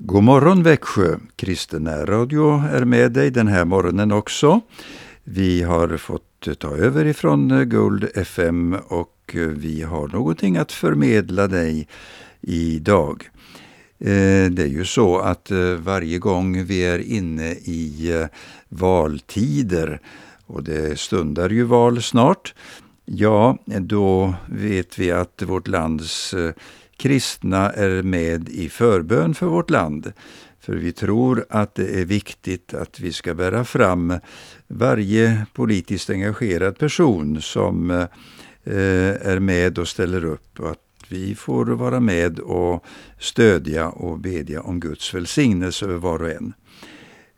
God morgon Växjö! Kristen Radio är med dig den här morgonen också. Vi har fått ta över ifrån eh, Guld FM och eh, vi har någonting att förmedla dig idag. Eh, det är ju så att varje gång vi är inne i valtider och det stundar ju val snart, ja, då vet vi att vårt lands kristna är med i förbön för vårt land. För vi tror att det är viktigt att vi ska bära fram varje politiskt engagerad person som eh, är med och ställer upp och att vi får vara med och stödja och bedja om Guds välsignelse över var och en.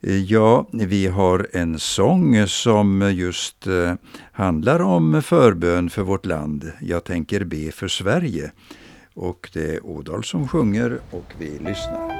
Eh, ja, vi har en sång som just eh, handlar om förbön för vårt land. Jag tänker be för Sverige. Och det är Ådahl som sjunger och vi lyssnar.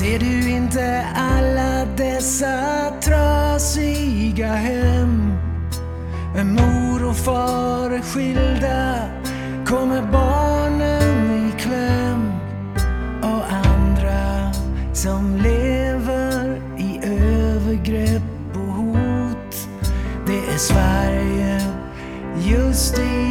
Ser du inte alla dessa trasiga hem? En mor och far är skilda, kommer barnen i kläm och andra som lever i övergrepp och hot. Det är Sverige just i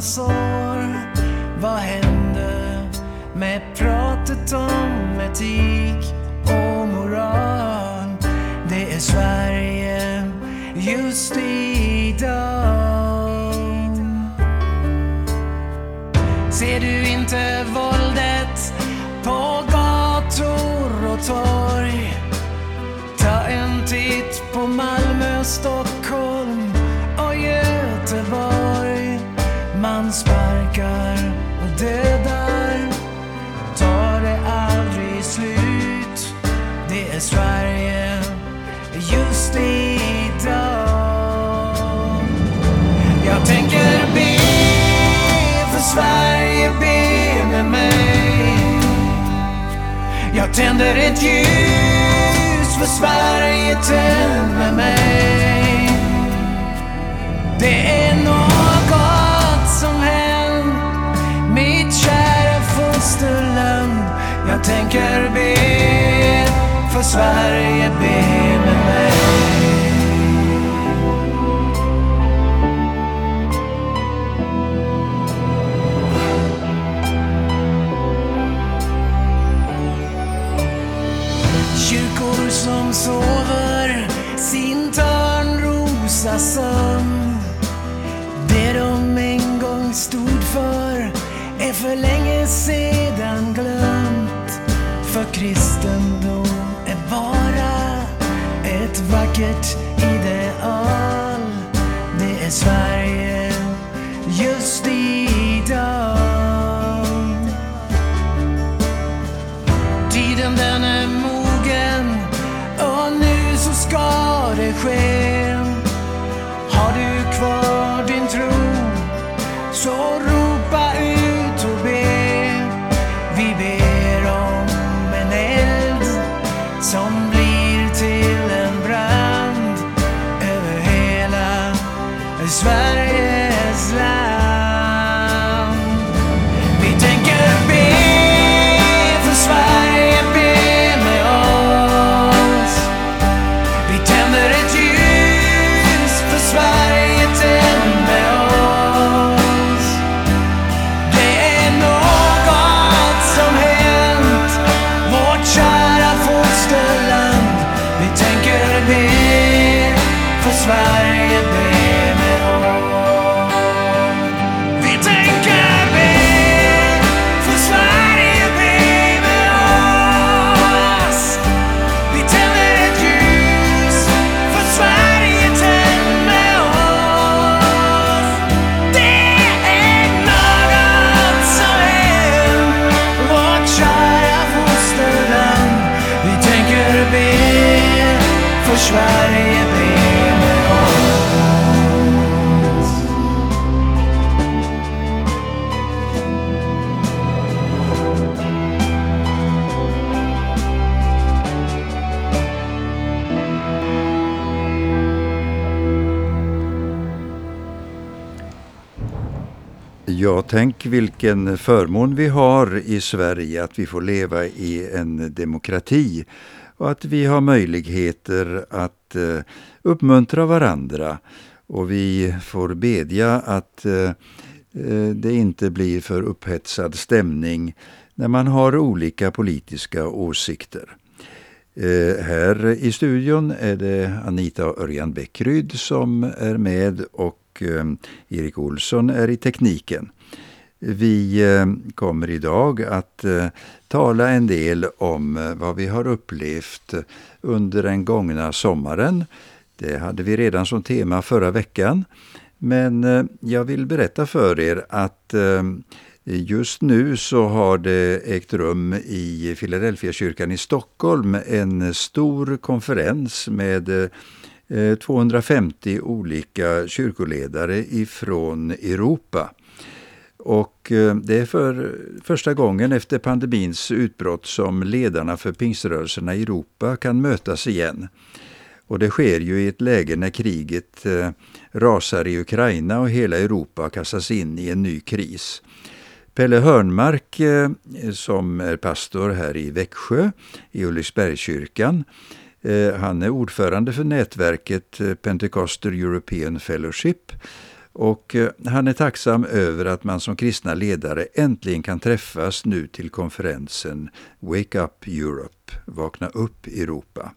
sår. Vad hände med pratet om etik och moral? Det är Sverige just idag. Ser du inte våldet på gator och torg? Ta en titt på Malmö, stad i Sverige just idag. Jag tänker be för Sverige, be med mig. Jag tänder ett ljus för Sverige, tänd med mig. Det är något som hänt mitt kära fosterland. Jag tänker be för Sverige, be med mig. Kyrkor som sover sin törnrosa sömn. Det de en gång stod för är för länge sedan glömt. Vackert ideal. Det är Sverige just idag. Tiden den är mogen och nu så ska det ske. Ja, tänk vilken förmån vi har i Sverige att vi får leva i en demokrati och att vi har möjligheter att eh, uppmuntra varandra och vi får bedja att eh, eh, det inte blir för upphetsad stämning när man har olika politiska åsikter. Här i studion är det Anita Örjan Bäckryd som är med och Erik Olsson är i tekniken. Vi eh, kommer idag att eh, tala en del om eh, vad vi har upplevt under den gångna sommaren. Det hade vi redan som tema förra veckan. Men jag vill berätta för er att Just nu så har det ägt rum i Philadelphia kyrkan i Stockholm en stor konferens med 250 olika kyrkoledare ifrån Europa. Och eh, det är för första gången efter pandemins utbrott som ledarna för pingströrelserna i Europa kan mötas igen. Och det sker ju i ett läge när kriget eh, rasar i Ukraina och hela Europa kastas in i en ny kris. Pelle Hörnmark eh, som är pastor här i Växjö i Ulriksbergskyrkan. Han är ordförande för nätverket Pentecostal European Fellowship och eh, han är tacksam över att man som kristna ledare äntligen kan träffas nu till konferensen Wake Up Europe, Vakna upp Europa.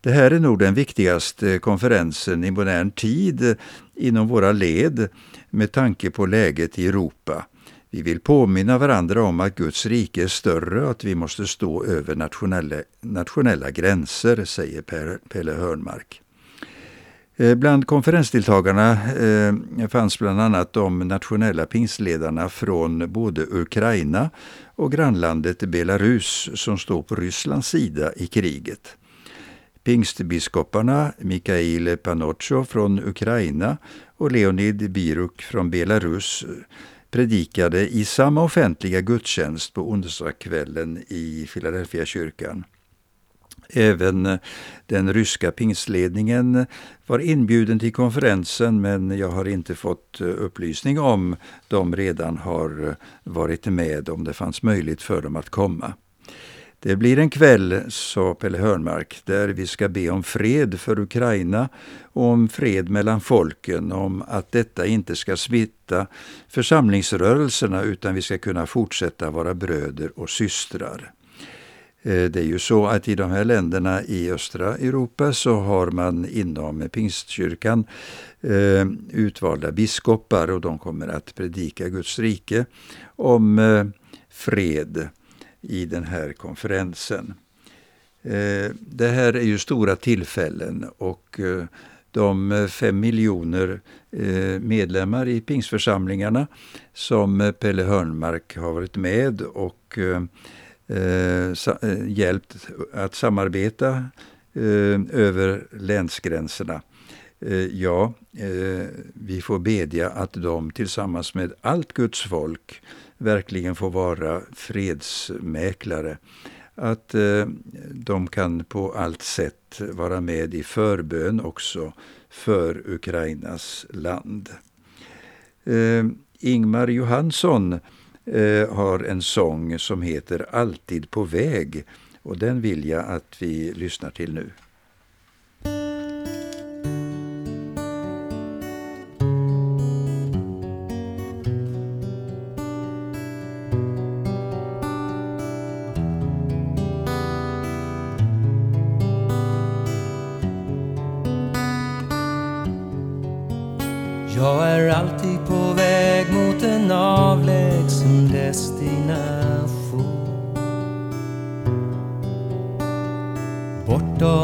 Det här är nog den viktigaste konferensen i modern tid inom våra led med tanke på läget i Europa. Vi vill påminna varandra om att Guds rike är större och att vi måste stå över nationella, nationella gränser, säger per, Pelle Hörnmark. Eh, bland konferensdeltagarna eh, fanns bland annat de nationella pingstledarna från både Ukraina och grannlandet Belarus som står på Rysslands sida i kriget. Pingstbiskoparna Mikhail Panocho från Ukraina och Leonid Biruk från Belarus predikade i samma offentliga gudstjänst på onsdagskvällen i Philadelphia kyrkan. Även eh, den ryska pingstledningen var inbjuden till konferensen men jag har inte fått eh, upplysning om de redan har eh, varit med, om det fanns möjlighet för dem att komma. Det blir en kväll, sa Pelle Hörnmark, där vi ska be om fred för Ukraina och om fred mellan folken, om att detta inte ska smitta församlingsrörelserna utan vi ska kunna fortsätta vara bröder och systrar. Eh, det är ju så att i de här länderna i östra Europa så har man inom pingstkyrkan eh, utvalda biskopar och de kommer att predika Guds rike om eh, fred i den här konferensen. Det här är ju stora tillfällen och de fem miljoner medlemmar i pingstförsamlingarna som Pelle Hörnmark har varit med och Eh, eh, hjälpt att samarbeta eh, över länsgränserna. Eh, ja, eh, vi får bedja att de tillsammans med allt Guds folk verkligen får vara fredsmäklare. Att eh, de kan på allt sätt vara med i förbön också för Ukrainas land. Eh, Ingmar Johansson eh, har en sång som heter Alltid på väg och den vill jag att vi lyssnar till nu. Jag är alltid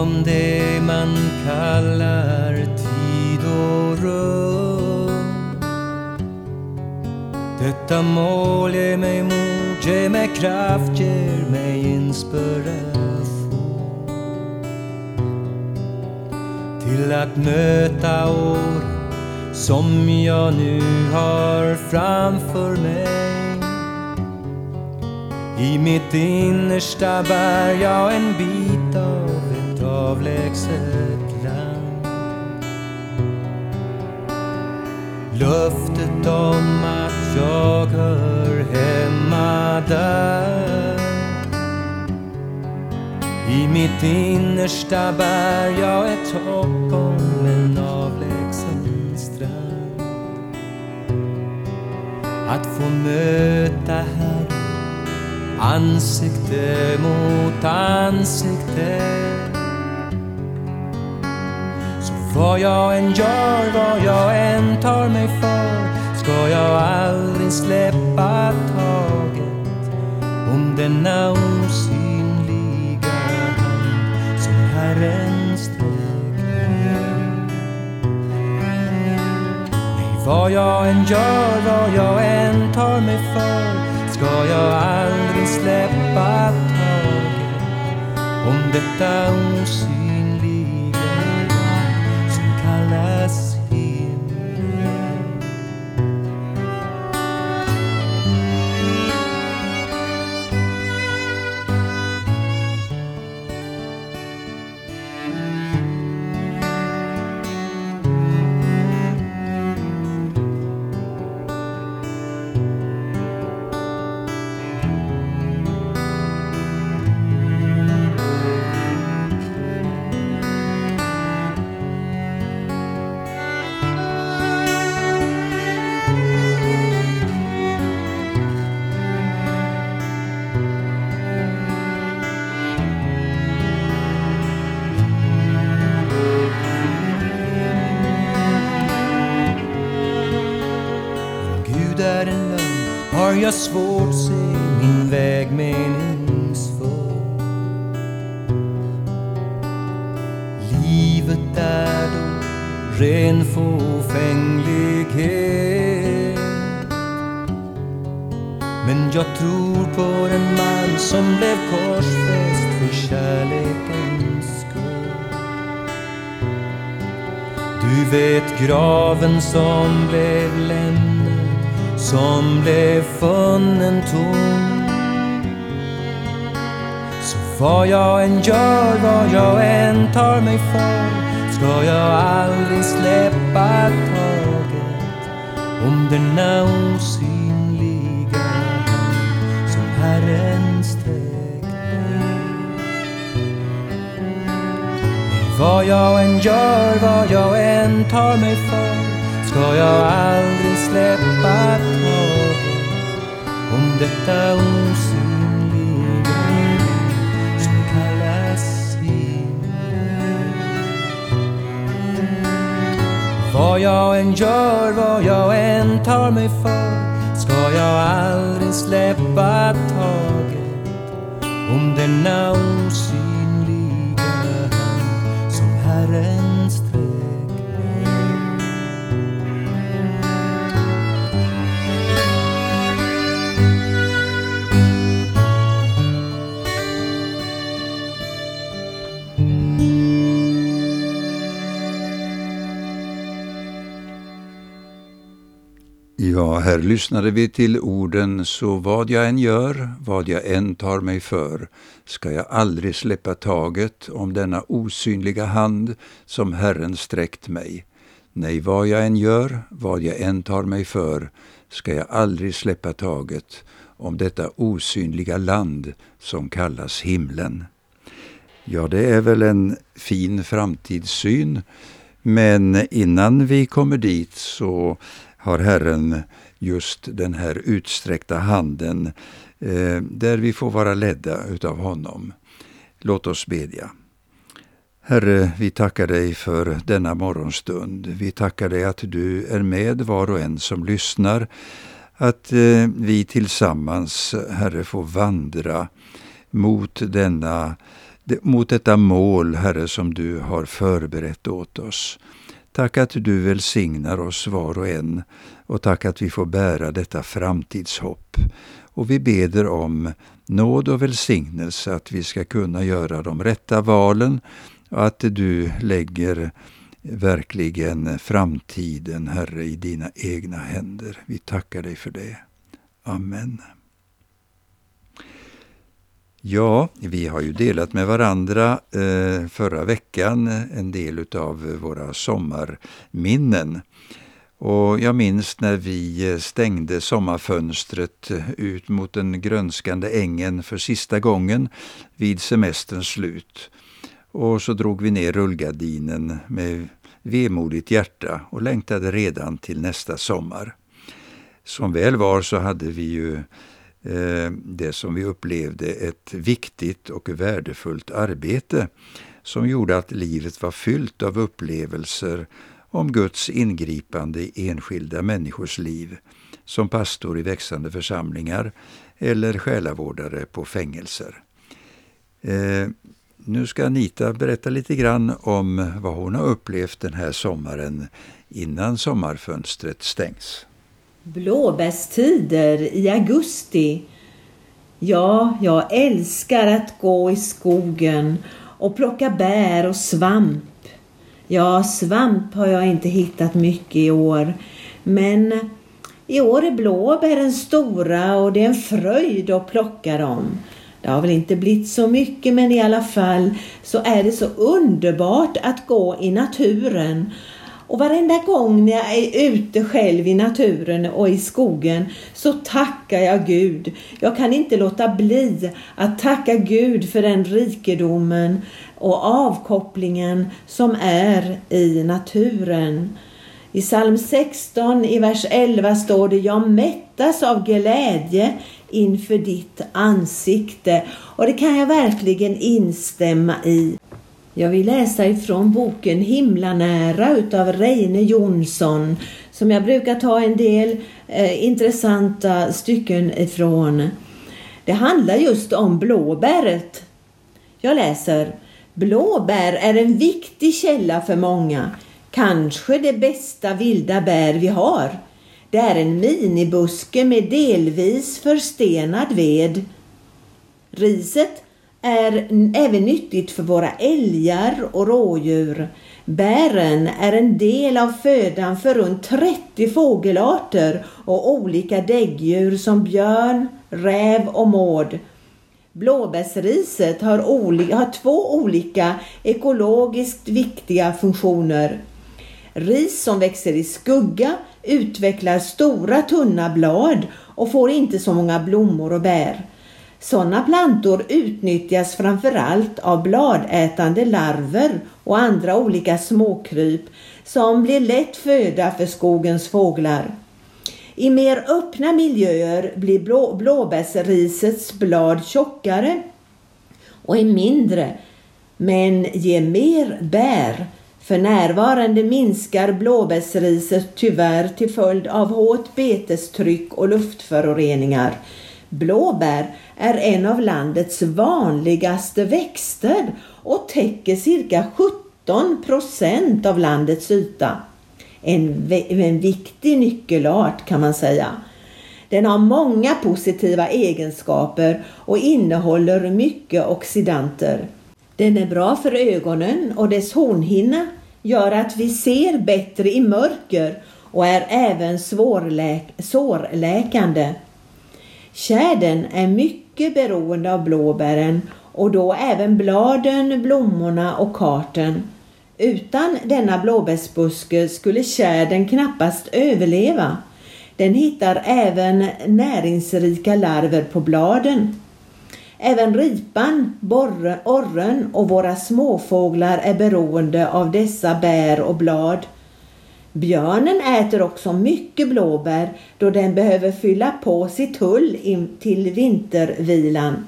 om det man kallar tid och rum. Detta mål ger mig mod, ger mig kraft, ger mig inspiration. Till att möta år som jag nu har framför mig. I mitt innersta bär jag en bit avlägset land. Löftet om att jag hör hemma där. I mitt innersta bär jag ett hopp om en avlägsen strand. Att få möta Herren ansikte mot ansikte. Vad jag än gör, vad jag än tar mig för ska jag aldrig släppa taget om denna osynliga hand som Herren sträcker Nej, vad jag än gör, vad jag än tar mig för ska jag aldrig släppa taget om detta osynliga jag svårt se min väg meningsfull. Livet är då ren fåfänglighet. Men jag tror på den man som blev korsfäst för kärlekens skull. Du vet graven som blev lämnad, som blev funnen tom. Så vad jag än gör, vad jag än tar mig för, ska jag aldrig släppa taget om denna osynliga hand som Herren sträcker. Vad jag än gör, vad jag än tar mig för ska jag aldrig taget om detta osynliga som kallas himmel. Vad jag än gör, vad jag än tar mig för ska jag aldrig släppa taget om denna osynliga Ja, här lyssnade vi till orden Så vad jag än gör, vad jag än tar mig för, ska jag aldrig släppa taget om denna osynliga hand som Herren sträckt mig. Nej, vad jag än gör, vad jag än tar mig för, ska jag aldrig släppa taget om detta osynliga land som kallas himlen. Ja, det är väl en fin framtidssyn, men innan vi kommer dit så har Herren just den här utsträckta handen eh, där vi får vara ledda utav honom. Låt oss bedja. Herre, vi tackar dig för denna morgonstund. Vi tackar dig att du är med var och en som lyssnar. Att eh, vi tillsammans, Herre, får vandra mot, denna, mot detta mål, Herre, som du har förberett åt oss. Tack att du välsignar oss var och en och tack att vi får bära detta framtidshopp. Och vi beder om nåd och välsignelse att vi ska kunna göra de rätta valen och att du lägger verkligen framtiden, Herre, i dina egna händer. Vi tackar dig för det. Amen. Ja, vi har ju delat med varandra eh, förra veckan en del av våra sommarminnen. Och jag minns när vi eh, stängde sommarfönstret ut mot den grönskande ängen för sista gången vid semesterns slut. Och så drog vi ner rullgardinen med vemodigt hjärta och längtade redan till nästa sommar. Som väl var så hade vi ju eh, Eh, det som vi upplevde ett viktigt och värdefullt arbete som gjorde att livet var fyllt av upplevelser om Guds ingripande i enskilda människors liv, som pastor i växande församlingar eller själavårdare på fängelser. Eh, nu ska Anita berätta lite grann om vad hon har upplevt den här sommaren innan sommarfönstret stängs. Blåbärstider i augusti. Ja, jag älskar att gå i skogen och plocka bär och svamp. Ja, svamp har jag inte hittat mycket i år. Men i år är blåbären stora och det är en fröjd att plocka dem. Det har väl inte blivit så mycket men i alla fall så är det så underbart att gå i naturen. Och varenda gång när jag är ute själv i naturen och i skogen så tackar jag Gud. Jag kan inte låta bli att tacka Gud för den rikedomen och avkopplingen som är i naturen. I psalm 16 i vers 11 står det Jag mättas av glädje inför ditt ansikte. Och det kan jag verkligen instämma i. Jag vill läsa ifrån boken Himlanära utav Reine Jonsson som jag brukar ta en del eh, intressanta stycken ifrån. Det handlar just om blåbäret. Jag läser Blåbär är en viktig källa för många, kanske det bästa vilda bär vi har. Det är en minibuske med delvis förstenad ved. Riset är även nyttigt för våra älgar och rådjur. Bären är en del av födan för runt 30 fågelarter och olika däggdjur som björn, räv och mård. Blåbärsriset har, har två olika ekologiskt viktiga funktioner. Ris som växer i skugga utvecklar stora tunna blad och får inte så många blommor och bär. Sådana plantor utnyttjas framförallt av bladätande larver och andra olika småkryp som blir lätt föda för skogens fåglar. I mer öppna miljöer blir blå, blåbärsrisets blad tjockare och är mindre men ger mer bär. För närvarande minskar blåbärsriset tyvärr till följd av hårt betestryck och luftföroreningar. Blåbär är en av landets vanligaste växter och täcker cirka 17 procent av landets yta en, en viktig nyckelart kan man säga. Den har många positiva egenskaper och innehåller mycket oxidanter. Den är bra för ögonen och dess hornhinna gör att vi ser bättre i mörker och är även sårläkande. Tjädern är mycket beroende av blåbären och då även bladen, blommorna och karten. Utan denna blåbärsbuske skulle tjädern knappast överleva. Den hittar även näringsrika larver på bladen. Även ripan, borre, orren och våra småfåglar är beroende av dessa bär och blad. Björnen äter också mycket blåbär då den behöver fylla på sitt hull in till vintervilan.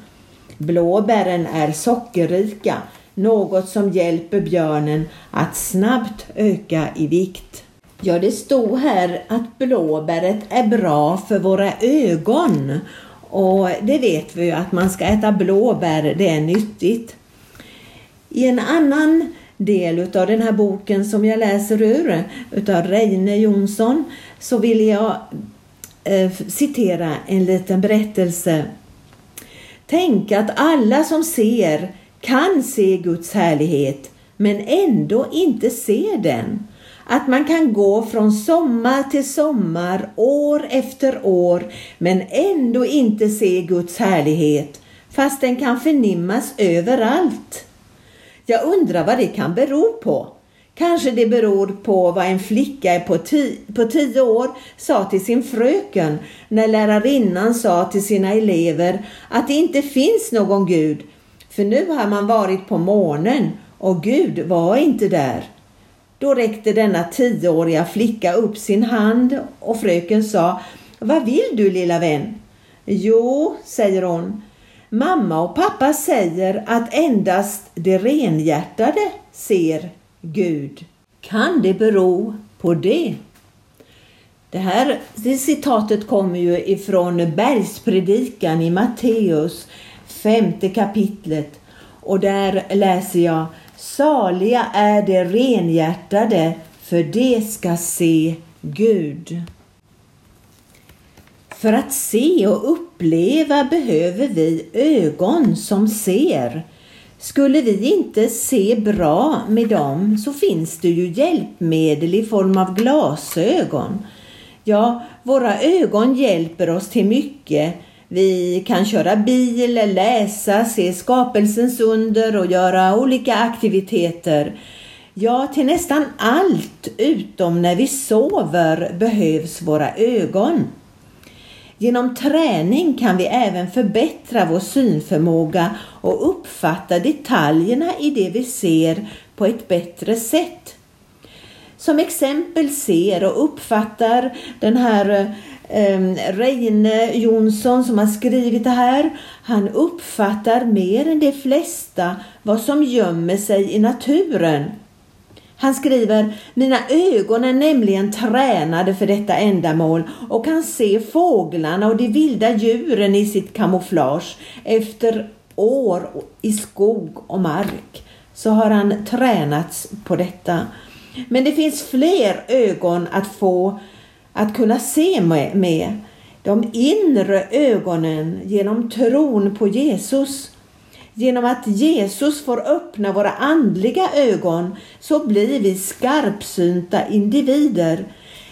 Blåbären är sockerrika, något som hjälper björnen att snabbt öka i vikt. Ja, det stod här att blåbäret är bra för våra ögon och det vet vi ju att man ska äta blåbär, det är nyttigt. I en annan del utav den här boken som jag läser ur, utav Reine Jonsson, så vill jag eh, citera en liten berättelse. Tänk att alla som ser kan se Guds härlighet, men ändå inte ser den. Att man kan gå från sommar till sommar, år efter år, men ändå inte se Guds härlighet, fast den kan förnimmas överallt. Jag undrar vad det kan bero på. Kanske det beror på vad en flicka på, ti på tio år sa till sin fröken när lärarinnan sa till sina elever att det inte finns någon Gud. För nu har man varit på månen och Gud var inte där. Då räckte denna tioåriga flicka upp sin hand och fröken sa Vad vill du lilla vän? Jo, säger hon. Mamma och pappa säger att endast det renhjärtade ser Gud. Kan det bero på det? Det här det citatet kommer ju ifrån Bergspredikan i Matteus femte kapitlet och där läser jag Saliga är de renhjärtade, för de ska se Gud. För att se och uppleva behöver vi ögon som ser. Skulle vi inte se bra med dem så finns det ju hjälpmedel i form av glasögon. Ja, våra ögon hjälper oss till mycket vi kan köra bil, läsa, se skapelsens under och göra olika aktiviteter. Ja, till nästan allt utom när vi sover behövs våra ögon. Genom träning kan vi även förbättra vår synförmåga och uppfatta detaljerna i det vi ser på ett bättre sätt. Som exempel ser och uppfattar den här eh, Reine Jonsson som har skrivit det här, han uppfattar mer än de flesta vad som gömmer sig i naturen. Han skriver, mina ögon är nämligen tränade för detta ändamål och kan se fåglarna och de vilda djuren i sitt kamouflage. Efter år i skog och mark så har han tränats på detta. Men det finns fler ögon att få att kunna se med, de inre ögonen genom tron på Jesus. Genom att Jesus får öppna våra andliga ögon så blir vi skarpsynta individer.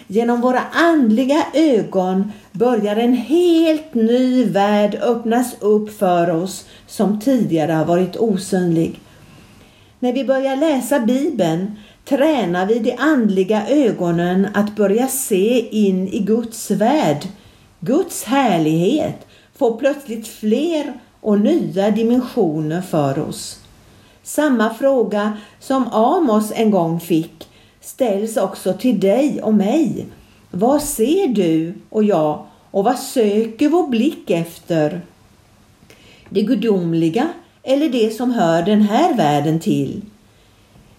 Genom våra andliga ögon börjar en helt ny värld öppnas upp för oss som tidigare har varit osynlig. När vi börjar läsa Bibeln tränar vi de andliga ögonen att börja se in i Guds värld. Guds härlighet får plötsligt fler och nya dimensioner för oss. Samma fråga som Amos en gång fick ställs också till dig och mig. Vad ser du och jag och vad söker vår blick efter? Det gudomliga eller det som hör den här världen till?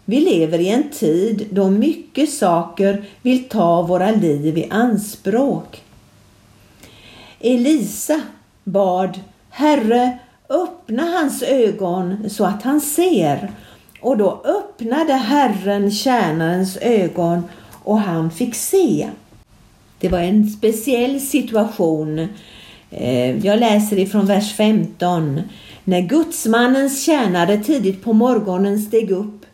Vi lever i en tid då mycket saker vill ta våra liv i anspråk. Elisa bad Herre, öppna hans ögon så att han ser. Och då öppnade Herren tjänarens ögon och han fick se. Det var en speciell situation. Eh, jag läser ifrån vers 15. När gudsmannens tjänare tidigt på morgonen steg upp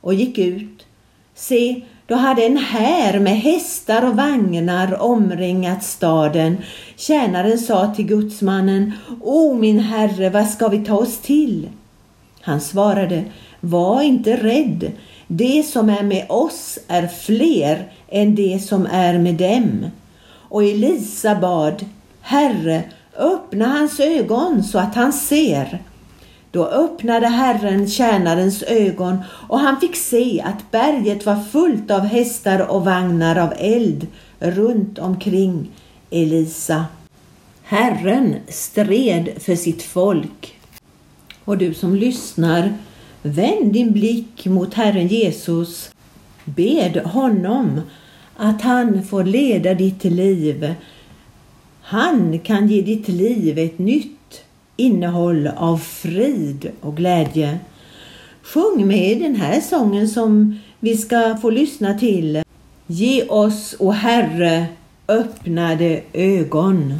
och gick ut. Se, då hade en här med hästar och vagnar omringat staden. Tjänaren sa till gudsmannen, O min herre, vad ska vi ta oss till? Han svarade, var inte rädd. Det som är med oss är fler än det som är med dem. Och Elisa bad, Herre, öppna hans ögon så att han ser. Då öppnade Herren tjänarens ögon och han fick se att berget var fullt av hästar och vagnar av eld runt omkring Elisa. Herren stred för sitt folk. Och du som lyssnar, vänd din blick mot Herren Jesus. Bed honom att han får leda ditt liv. Han kan ge ditt liv ett nytt innehåll av frid och glädje. Sjung med den här sången som vi ska få lyssna till. Ge oss, o Herre, öppnade ögon.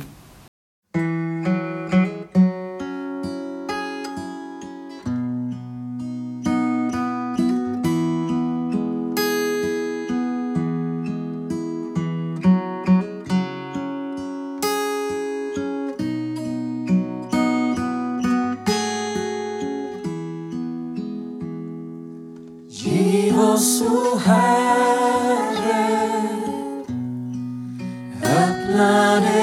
Öppnade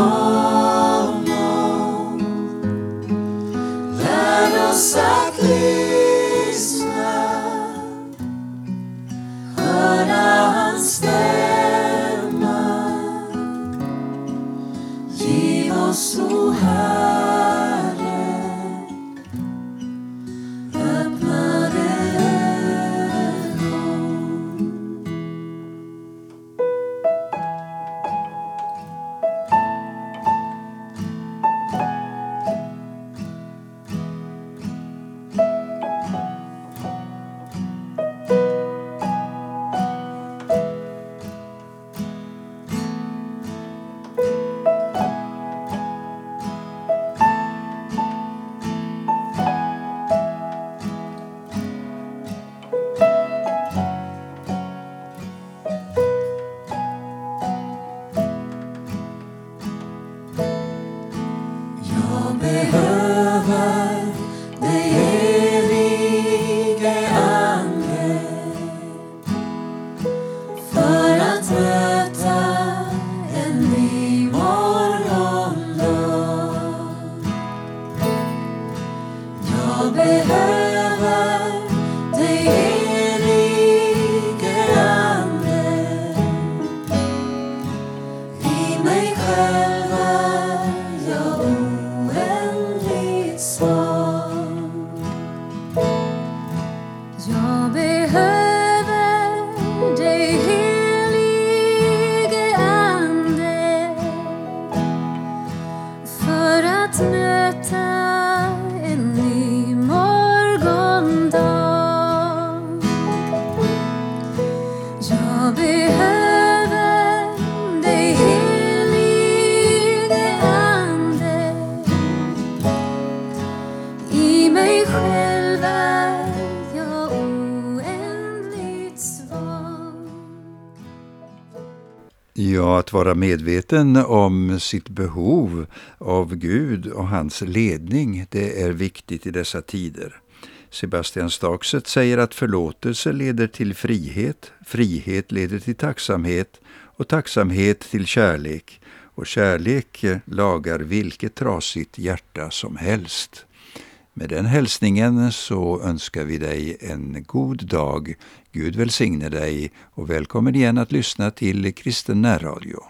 all. Att vara medveten om sitt behov av Gud och hans ledning, det är viktigt i dessa tider. Sebastian Stakset säger att förlåtelse leder till frihet, frihet leder till tacksamhet och tacksamhet till kärlek och kärlek lagar vilket trasigt hjärta som helst. Med den hälsningen så önskar vi dig en god dag. Gud välsigne dig och välkommen igen att lyssna till Kristen närradio.